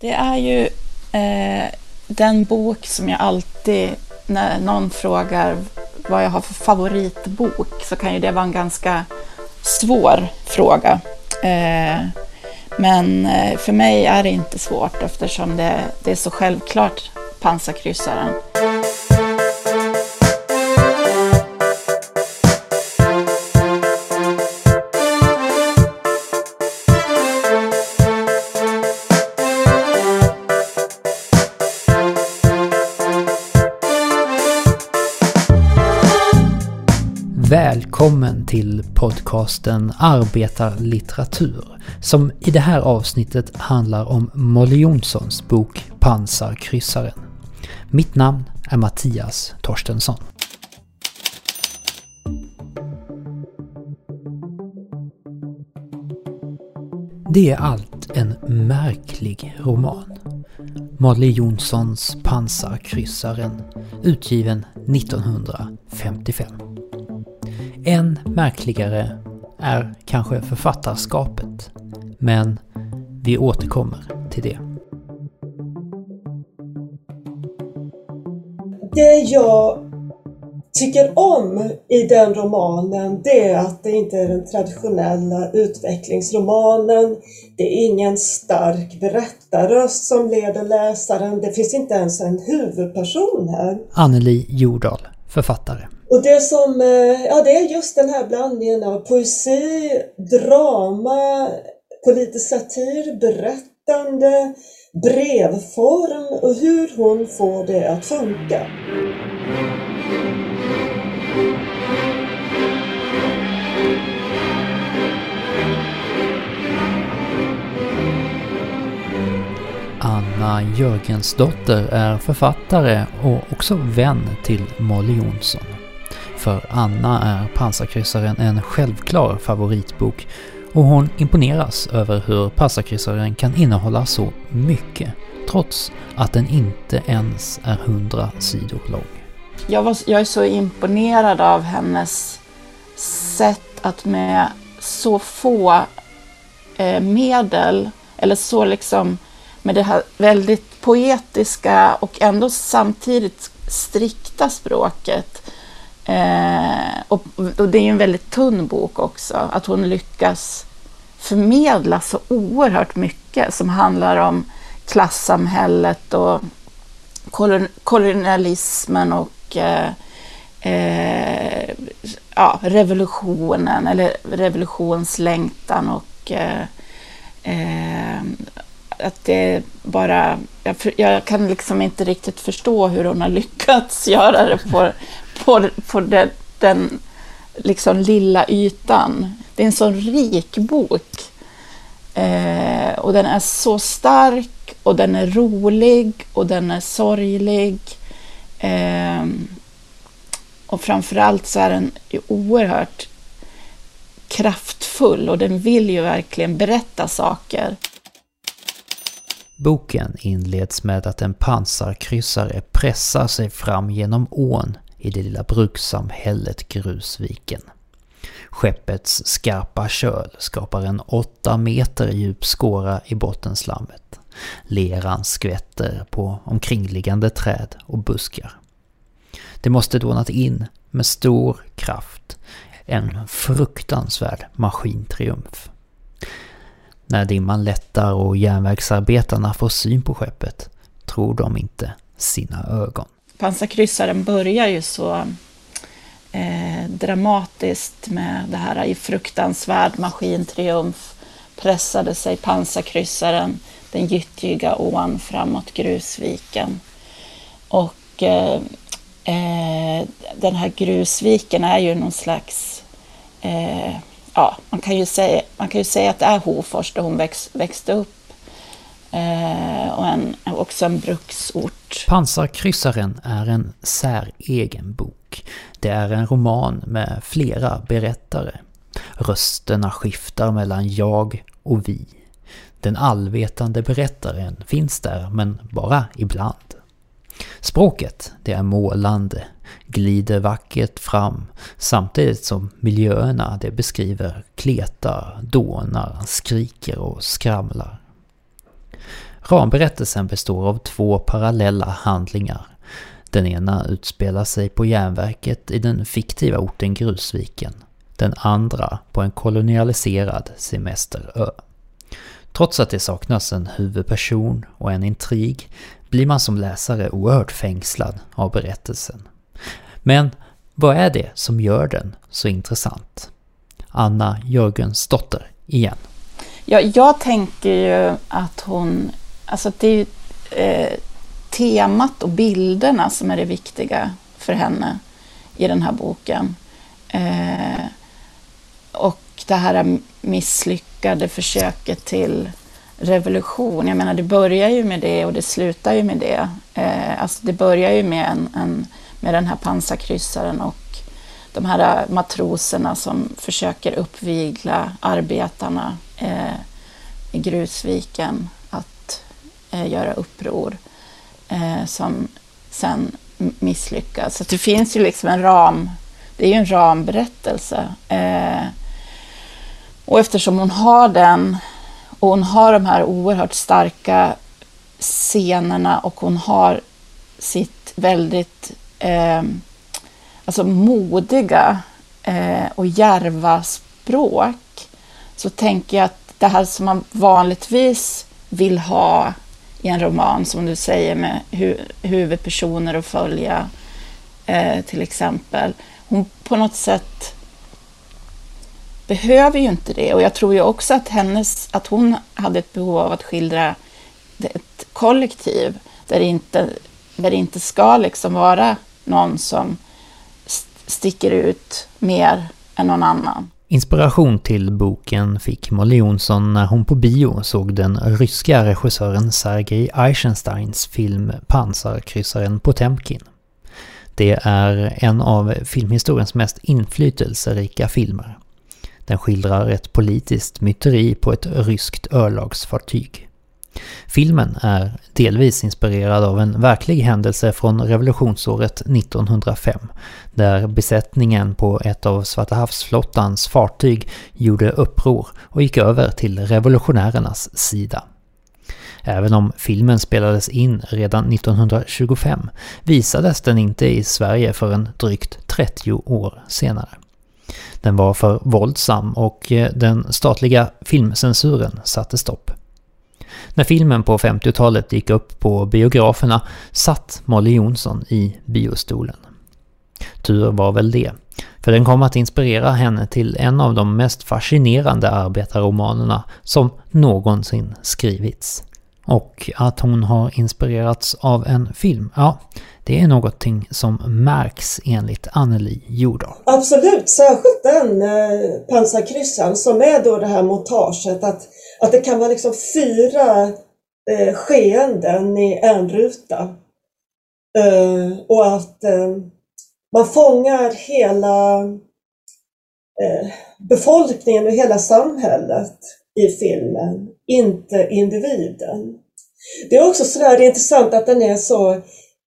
Det är ju eh, den bok som jag alltid, när någon frågar vad jag har för favoritbok, så kan ju det vara en ganska svår fråga. Eh, men eh, för mig är det inte svårt eftersom det, det är så självklart pansarkryssaren. Välkommen till podcasten Arbetarlitteratur som i det här avsnittet handlar om Molly Jonssons bok Pansarkryssaren. Mitt namn är Mattias Torstensson. Det är allt en märklig roman. Molly Jonssons Pansarkryssaren, utgiven 1955. Än märkligare är kanske författarskapet, men vi återkommer till det. Det jag tycker om i den romanen det är att det inte är den traditionella utvecklingsromanen. Det är ingen stark berättarröst som leder läsaren. Det finns inte ens en huvudperson här. Anneli Jordahl, författare. Och det som, eh, ja det är just den här blandningen av poesi, drama, politisk satir, berättande, brevform och hur hon får det att funka. Anna Jörgensdotter är författare och också vän till Molly Jonsson. För Anna är Pansarkryssaren en självklar favoritbok och hon imponeras över hur Pansarkryssaren kan innehålla så mycket trots att den inte ens är hundra sidor lång. Jag, var, jag är så imponerad av hennes sätt att med så få eh, medel, eller så liksom med det här väldigt poetiska och ändå samtidigt strikta språket. Eh, och, och, det är ju en väldigt tunn bok också, att hon lyckas förmedla så oerhört mycket som handlar om klassamhället och kolonialismen och eh, eh, ja, revolutionen eller revolutionslängtan och eh, eh att det bara... Jag, jag, kan liksom inte riktigt förstå hur hon har lyckats göra det på, på, på det, den liksom lilla ytan. Det är en sån rik bok. Eh, och den är så stark och den är rolig och den är sorglig. Eh, och framförallt så är den oerhört kraftfull och den vill ju verkligen berätta saker. Boken inleds med att en pansarkryssare pressar sig fram genom ån i det lilla brukssamhället Grusviken. Skeppets skarpa köl skapar en åtta meter djup skåra i bottenslammet. Leran skvätter på omkringliggande träd och buskar. Det måste dånat in med stor kraft. En fruktansvärd maskintriumf. När dimman lättar och järnvägsarbetarna får syn på skeppet tror de inte sina ögon. Pansarkryssaren börjar ju så eh, dramatiskt med det här i fruktansvärd maskintriumf pressade sig pansarkryssaren den gyttjiga ån framåt grusviken. Och eh, eh, den här grusviken är ju någon slags eh, ja, man kan ju säga, man kan ju säga att det är Hofors där hon väx, växte upp. Eh, och en, också en bruksort. Pansarkryssaren är en säregen bok. Det är en roman med flera berättare. Rösterna skiftar mellan jag och vi. Den allvetande berättaren finns där, men bara ibland. Språket, det är målande, glider vackert fram samtidigt som miljöerna det beskriver kletar, dånar, skriker och skramlar. Ramberättelsen består av två parallella handlingar. Den ena utspelar sig på järnverket i den fiktiva orten Grusviken. Den andra på en kolonialiserad semesterö. Trots att det saknas en huvudperson och en intrig blir man som läsare oerhört fängslad av berättelsen. Men vad är det som gör den så intressant? Anna Jörgensdotter igen. Ja, jag tänker ju att hon... Alltså det är ju eh, temat och bilderna som är det viktiga för henne i den här boken. Eh, och det här misslyckade försöket till revolution. Jag menar, det börjar ju med det och det slutar ju med det. Eh, alltså det börjar ju med, en, en, med den här pansarkryssaren och de här matroserna som försöker uppvigla arbetarna eh, i Grusviken Eh, göra uppror eh, som sen misslyckas. Så det finns ju liksom en ram, det är ju en ramberättelse. Eh, och eftersom hon har den och hon har de här oerhört starka scenerna och hon har sitt väldigt eh, alltså modiga eh, och järva språk så tänker jag att det här som man vanligtvis vill ha i en roman, som du säger, med hu huvudpersoner att följa, eh, till exempel. Hon på något sätt behöver ju inte det. Och jag tror ju också att, hennes, att hon hade ett behov av att skildra ett kollektiv där det inte, där det inte ska liksom vara någon som sticker ut mer än någon annan. Inspiration till boken fick Molly Jonsson när hon på bio såg den ryska regissören Sergej Eisensteins film Pansarkryssaren Potemkin. Det är en av filmhistoriens mest inflytelserika filmer. Den skildrar ett politiskt myteri på ett ryskt örlogsfartyg. Filmen är delvis inspirerad av en verklig händelse från revolutionsåret 1905, där besättningen på ett av Svarta havsflottans fartyg gjorde uppror och gick över till revolutionärernas sida. Även om filmen spelades in redan 1925 visades den inte i Sverige förrän drygt 30 år senare. Den var för våldsam och eh, den statliga filmcensuren satte stopp. När filmen på 50-talet gick upp på biograferna satt Molly Jonsson i biostolen. Tur var väl det, för den kom att inspirera henne till en av de mest fascinerande arbetarromanerna som någonsin skrivits. Och att hon har inspirerats av en film, ja, det är någonting som märks enligt Anneli Jordahl. Absolut, särskilt den eh, pansarkryssaren som är då det här montaget att att det kan vara liksom fyra eh, skeenden i en ruta. Eh, och att eh, man fångar hela eh, befolkningen och hela samhället i filmen, inte individen. Det är också sådär det är intressant att den är så,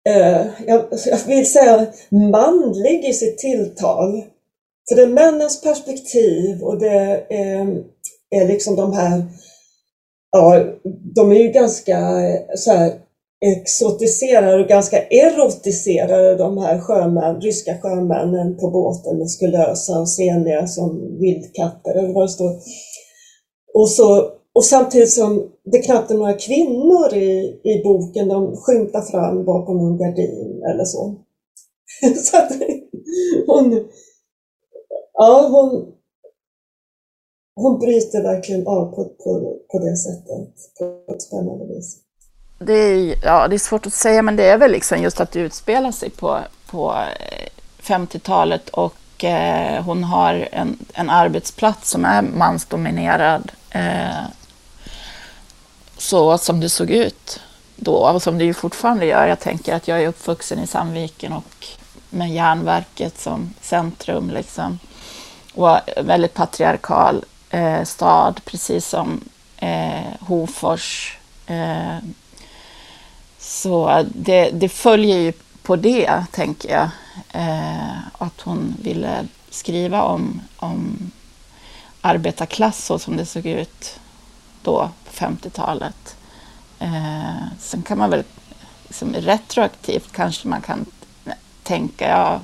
eh, jag, jag vill säga manlig i sitt tilltal. För det är männens perspektiv och det är, är liksom de här ja, de är ju ganska så här, exotiserade och ganska erotiserade de här sjömän, ryska sjömännen på båten, muskulösa och seniga som vildkatter eller vad det står. Och, så, och samtidigt som det knappt är några kvinnor i, i boken, de skymtar fram bakom en gardin eller så. så att hon, ja, hon, hon bryter verkligen av på, på, på det sättet, på ett spännande vis. Det är, ja, det är svårt att säga, men det är väl liksom just att det utspelar sig på, på eh, 50-talet och eh, hon har en, en arbetsplats som är mansdominerad. Eh, så som det såg ut då, och som det ju fortfarande gör. Jag tänker att jag är uppvuxen i Sandviken och med järnverket som centrum. Liksom. Och väldigt patriarkal eh, stad, precis som eh, Hofors. Eh, så det, det, följer ju på det, tänker jag, eh, att hon ville skriva om, om arbetarklass så som det såg ut då 50-talet. Eh, sen kan man väl liksom, retroaktivt kanske man kan tänka ja,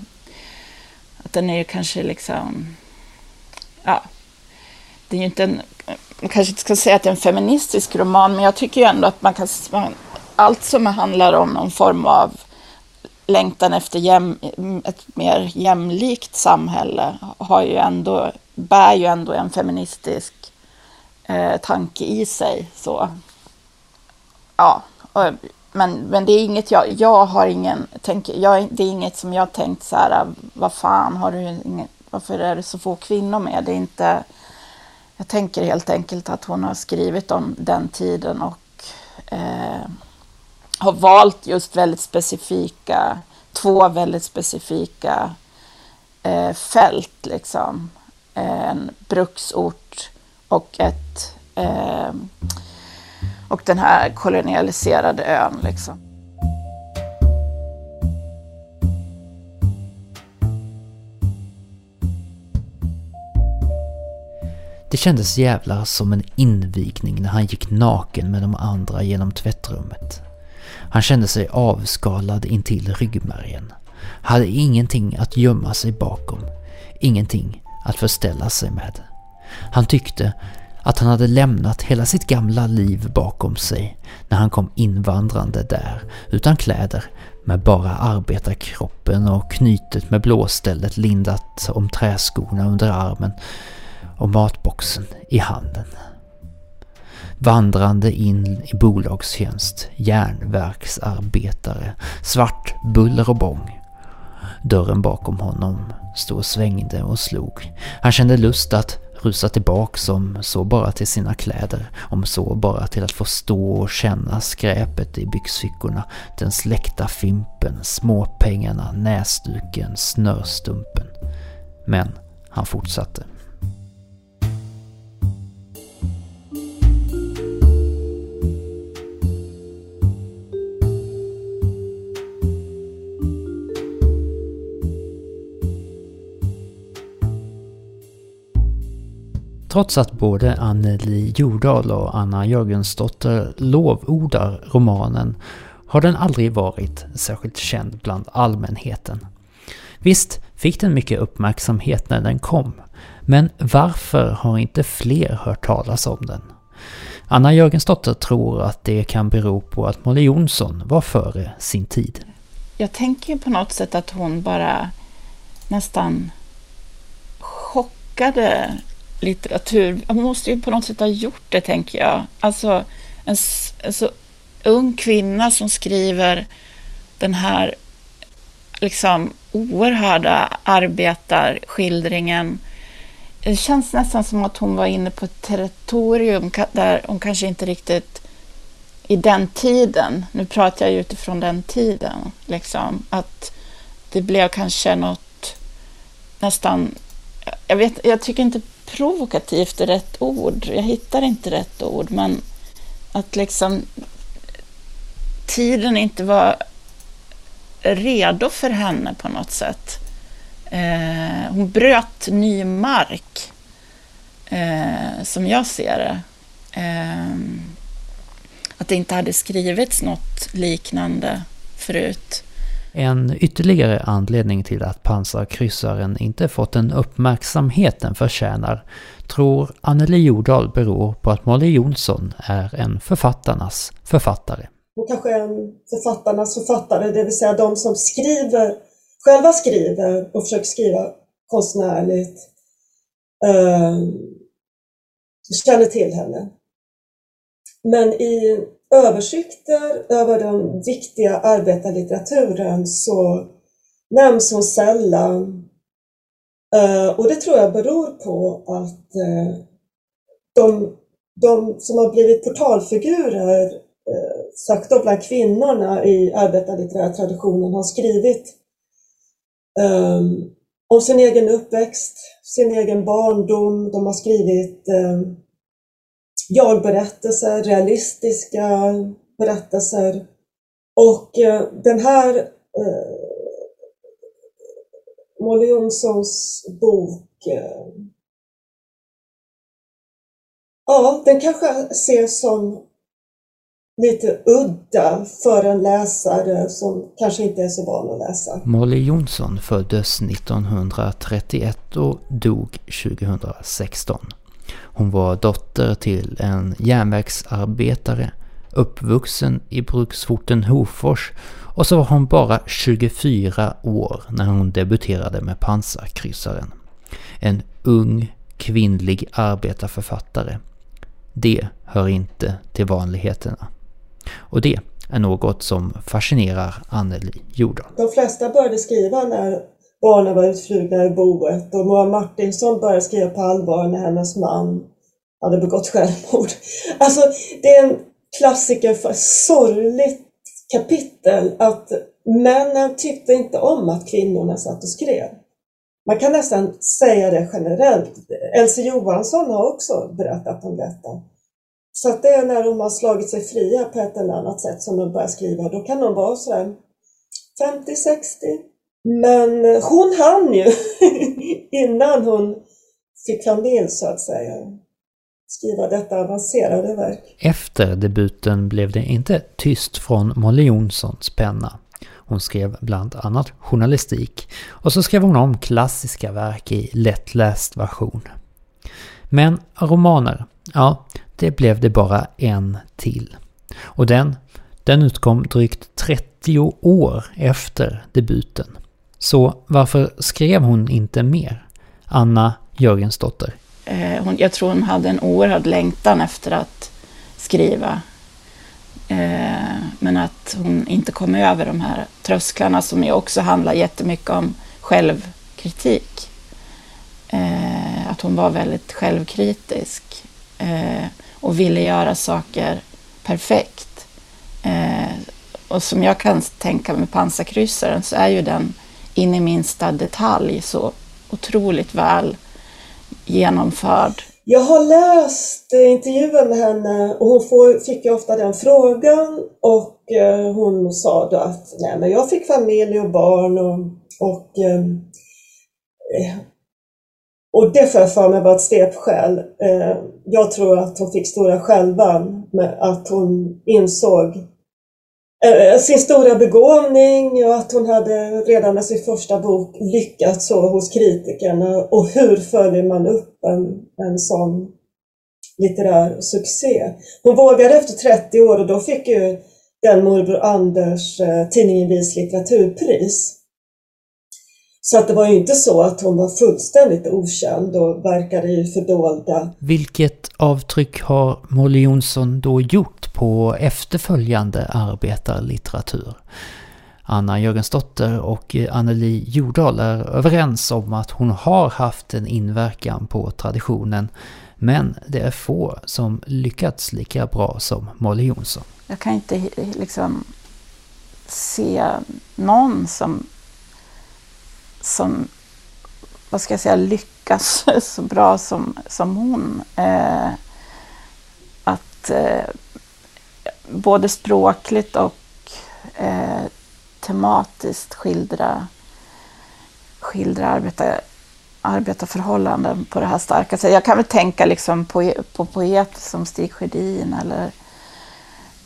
att den är ju kanske liksom, ja, det är ju inte en, man kanske inte ska säga att det är en feministisk roman, men jag tycker ju ändå att man kan, allt som handlar om någon form av längtan efter jäm, ett mer jämlikt samhälle har ju ändå, bär ju ändå en feministisk eh, tanke i sig. Så. Ja, och, men, men det är inget jag, jag har ingen, tänk, jag, det är inget som jag tänkt så här, vad fan, har du ingen, varför är det så få kvinnor med? Det är inte, jag tänker helt enkelt att hon har skrivit om den tiden och eh, har valt just väldigt specifika, två väldigt specifika eh, fält. Liksom. En bruksort och, ett, eh, och den här kolonialiserade ön. Liksom. Det kändes jävla som en invigning när han gick naken med de andra genom tvättrummet. Han kände sig avskalad intill ryggmärgen. Hade ingenting att gömma sig bakom. Ingenting att förställa sig med. Han tyckte att han hade lämnat hela sitt gamla liv bakom sig när han kom invandrande där, utan kläder, med bara arbetarkroppen och knytet med blåstället lindat om träskorna under armen och matboxen i handen vandrande in i bolagstjänst, järnverksarbetare, svart buller och bång. Dörren bakom honom stod och svängde och slog. Han kände lust att rusa tillbaks om så bara till sina kläder, om så bara till att få stå och känna skräpet i byxfickorna, den släckta fimpen, småpengarna, näsduken, snörstumpen. Men han fortsatte. Trots att både Anneli Jordahl och Anna Jörgensdotter lovordar romanen har den aldrig varit särskilt känd bland allmänheten. Visst fick den mycket uppmärksamhet när den kom, men varför har inte fler hört talas om den? Anna Jörgensdotter tror att det kan bero på att Molly Jonsson var före sin tid. Jag tänker på något sätt att hon bara nästan chockade litteratur. Hon måste ju på något sätt ha gjort det, tänker jag. Alltså, en, en så alltså, ung kvinna som skriver den här liksom oerhörda arbetarskildringen. Det känns nästan som att hon var inne på ett territorium där hon kanske inte riktigt i den tiden, nu pratar jag ju utifrån den tiden, liksom, att det blev kanske något nästan, jag vet, jag tycker inte provokativt är rätt ord. Jag hittar inte rätt ord, men att liksom tiden inte var redo för henne på något sätt. Eh, hon bröt ny mark, eh, som jag ser det. Eh, att det inte hade skrivits något liknande förut. En ytterligare anledning till att pansarkryssaren inte fått den uppmärksamhet den förtjänar tror Anneli Jordahl beror på att Molly Jonsson är en författarnas författare. Hon kanske är en författarnas författare, det vill säga de som skriver, själva skriver och försöker skriva konstnärligt, eh, känner till henne. Men i översikter över den viktiga arbetarlitteraturen så nämns hon sällan. Eh, och det tror jag beror på att eh, de, de som har blivit portalfigurer, eh, sagt då bland kvinnorna i arbetarlitterära traditionen, har skrivit om sin egen uppväxt, sin egen barndom. De har skrivit jag-berättelser, realistiska berättelser. Och eh, den här eh, Molly Jonssons bok eh, Ja, den kanske ses som lite udda för en läsare som kanske inte är så van att läsa. Molly Jonsson föddes 1931 och dog 2016. Hon var dotter till en järnvägsarbetare, uppvuxen i bruksorten Hofors och så var hon bara 24 år när hon debuterade med pansarkryssaren. En ung kvinnlig arbetarförfattare. Det hör inte till vanligheterna. Och det är något som fascinerar Anneli Jordan. De flesta började skriva när barnen var utflugna i boet och Moa Martinsson började skriva på allvar när hennes man hade begått självmord. Alltså, det är en klassiker för ett sorgligt kapitel att männen tyckte inte om att kvinnorna satt och skrev. Man kan nästan säga det generellt. Elsie Johansson har också berättat om detta. Så att det är när de har slagit sig fria på ett eller annat sätt som de börjar skriva. Då kan de vara sådär 50-60. Men hon hann ju innan hon fick familj så att säga skriva detta avancerade verk. Efter debuten blev det inte tyst från Molly Jonssons penna. Hon skrev bland annat journalistik och så skrev hon om klassiska verk i lättläst version. Men romaner, ja, det blev det bara en till. Och den, den utkom drygt 30 år efter debuten. Så varför skrev hon inte mer? Anna Jörgensdotter. Eh, hon, jag tror hon hade en oerhörd längtan efter att skriva. Eh, men att hon inte kom över de här trösklarna som ju också handlar jättemycket om självkritik. Eh, att hon var väldigt självkritisk eh, och ville göra saker perfekt. Eh, och som jag kan tänka med pansarkryssaren så är ju den in i minsta detalj så otroligt väl genomförd. Jag har läst intervjuer med henne och hon fick ju ofta den frågan och eh, hon sa då att nej men jag fick familj och barn och, och ehm, eh, och det får jag för mig var ett svepskäl. Eh, jag tror att hon fick stora skälvan med att hon insåg Eh, sin stora begåvning och att hon hade redan med sin första bok lyckats så hos kritikerna. Och hur följer man upp en, en sån litterär succé? Hon vågade efter 30 år och då fick ju den morbror Anders eh, tidningen Vis litteraturpris. Så att det var ju inte så att hon var fullständigt okänd och verkade i fördolda. Vilket avtryck har Molly Jonsson då gjort på efterföljande arbetarlitteratur? Anna Jörgensdotter och Anneli Jordahl är överens om att hon har haft en inverkan på traditionen men det är få som lyckats lika bra som Molly Jonsson. Jag kan inte liksom se någon som som, vad ska jag säga, lyckas så bra som, som hon. Eh, att eh, både språkligt och eh, tematiskt skildra, skildra arbeta, arbetarförhållanden på det här starka sättet. Jag kan väl tänka liksom på, på poeter som Stig Sjödin eller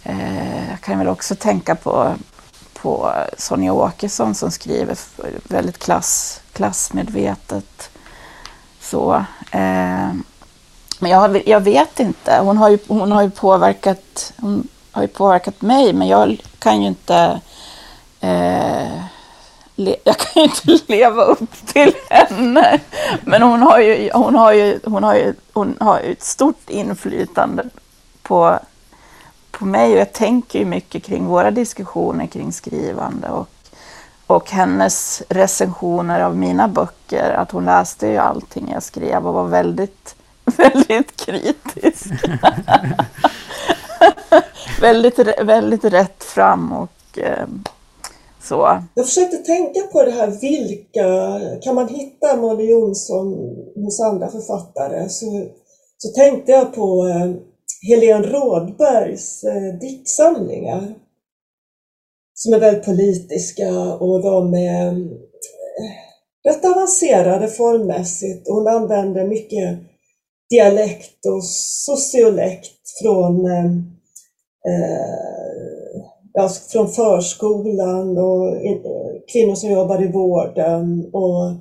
eh, jag kan väl också tänka på på Sonja Åkesson som skriver väldigt klass, klassmedvetet. Så, eh, men jag, jag vet inte. Hon har, ju, hon, har ju påverkat, hon har ju påverkat mig, men jag kan ju inte eh, le, jag kan ju inte leva upp till henne. Men hon har ju, hon har ju, hon har ju, hon har ju ett stort inflytande på på mig och jag tänker ju mycket kring våra diskussioner kring skrivande och, och hennes recensioner av mina böcker, att hon läste ju allting jag skrev och var väldigt, väldigt kritisk. väldigt, väldigt rätt fram och eh, så. Jag försökte tänka på det här, vilka, kan man hitta Molly Jonsson hos andra författare? Så, så tänkte jag på eh, Helene Rådbergs eh, diktsamlingar som är väldigt politiska och de är eh, rätt avancerade formmässigt. Hon använder mycket dialekt och sociolekt från eh, eh ja, från förskolan och eh, kvinnor som jobbar i vården och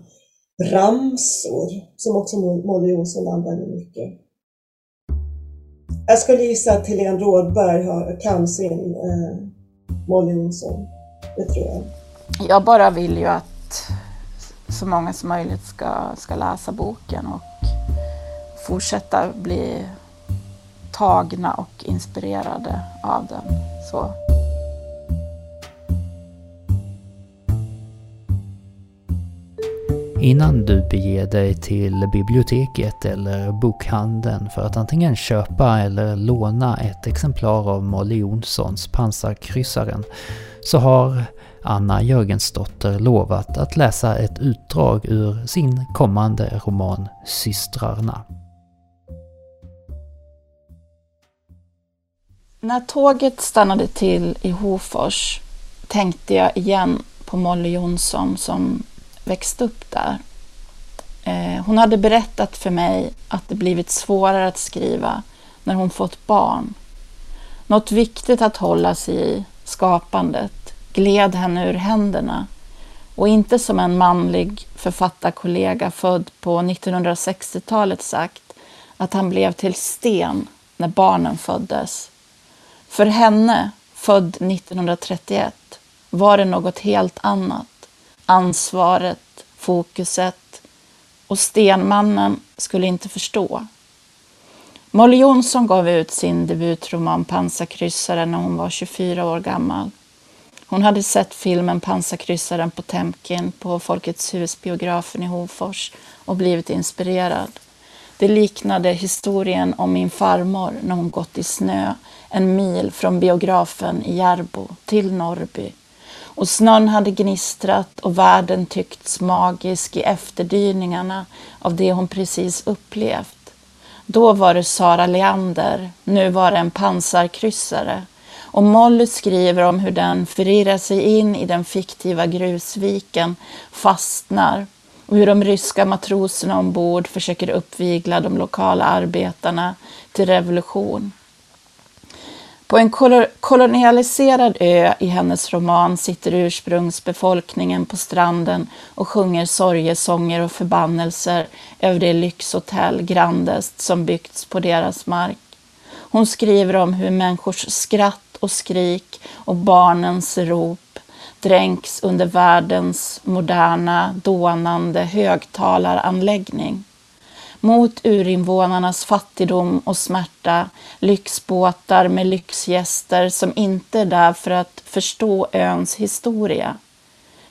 ramsor som också Molly Jonsson använder mycket. Jag skulle gissa att Helene Rådberg har, kan sin eh, Molly Jonsson. Det tror jag. Jag bara vill ju att så många som möjligt ska, ska läsa boken och fortsätta bli tagna och inspirerade av den. Så. Innan du beger dig till biblioteket eller bokhandeln för att antingen köpa eller låna ett exemplar av Molly Jonssons Pansarkryssaren så har Anna Jörgensdotter lovat att läsa ett utdrag ur sin kommande roman Systrarna. När tåget stannade till i Hofors tänkte jag igen på Molly Jonsson som växt upp där. Eh, hon hade berättat för mig att det blivit svårare att skriva när hon fått barn. Något viktigt att hålla sig i, skapandet, gled henne ur händerna och inte som en manlig författarkollega född på 1960-talet sagt att han blev till sten när barnen föddes. För henne, född 1931, var det något helt annat ansvaret, fokuset och Stenmannen skulle inte förstå. Molly Jonsson gav ut sin debutroman Pansarkryssaren när hon var 24 år gammal. Hon hade sett filmen Pansarkryssaren på Temkin på Folkets hus-biografen i Hofors och blivit inspirerad. Det liknade historien om min farmor när hon gått i snö en mil från biografen i Järbo till Norrby och snön hade gnistrat och världen tyckts magisk i efterdyningarna av det hon precis upplevt. Då var det Sara Leander, nu var det en pansarkryssare. Och Molly skriver om hur den förirrar sig in i den fiktiva grusviken, fastnar och hur de ryska matroserna ombord försöker uppvigla de lokala arbetarna till revolution. På en kolonialiserad ö i hennes roman sitter ursprungsbefolkningen på stranden och sjunger sorgesånger och förbannelser över det lyxhotell Grandest som byggts på deras mark. Hon skriver om hur människors skratt och skrik och barnens rop dränks under världens moderna, dånande högtalaranläggning mot urinvånarnas fattigdom och smärta, lyxbåtar med lyxgäster som inte är där för att förstå öns historia.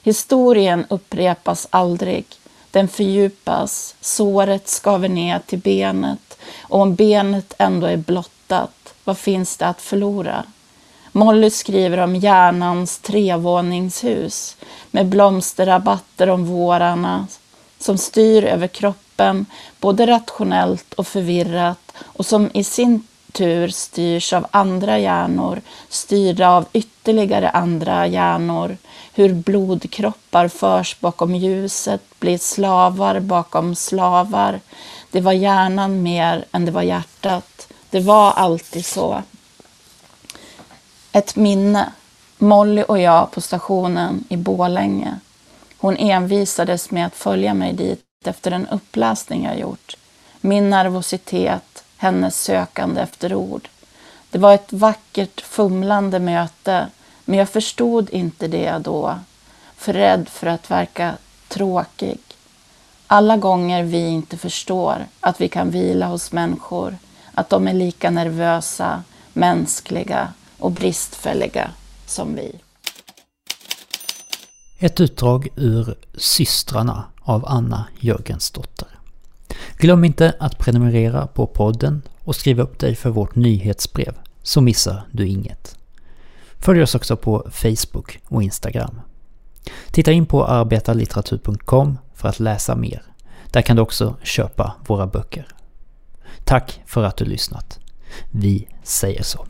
Historien upprepas aldrig, den fördjupas, såret skaver ner till benet och om benet ändå är blottat, vad finns det att förlora? Molly skriver om hjärnans trevåningshus med blomsterrabatter om vårarna som styr över kroppen kroppen, både rationellt och förvirrat och som i sin tur styrs av andra hjärnor, styrda av ytterligare andra hjärnor, hur blodkroppar förs bakom ljuset, blir slavar bakom slavar. Det var hjärnan mer än det var hjärtat. Det var alltid så. Ett minne. Molly och jag på stationen i Bålänge. Hon envisades med att följa mig dit efter en uppläsning jag gjort. Min nervositet, hennes sökande efter ord. Det var ett vackert, fumlande möte, men jag förstod inte det då, för rädd för att verka tråkig. Alla gånger vi inte förstår att vi kan vila hos människor, att de är lika nervösa, mänskliga och bristfälliga som vi. Ett utdrag ur Systrarna av Anna Jörgensdotter. Glöm inte att prenumerera på podden och skriva upp dig för vårt nyhetsbrev så missar du inget. Följ oss också på Facebook och Instagram. Titta in på arbetarlitteratur.com för att läsa mer. Där kan du också köpa våra böcker. Tack för att du lyssnat. Vi säger så.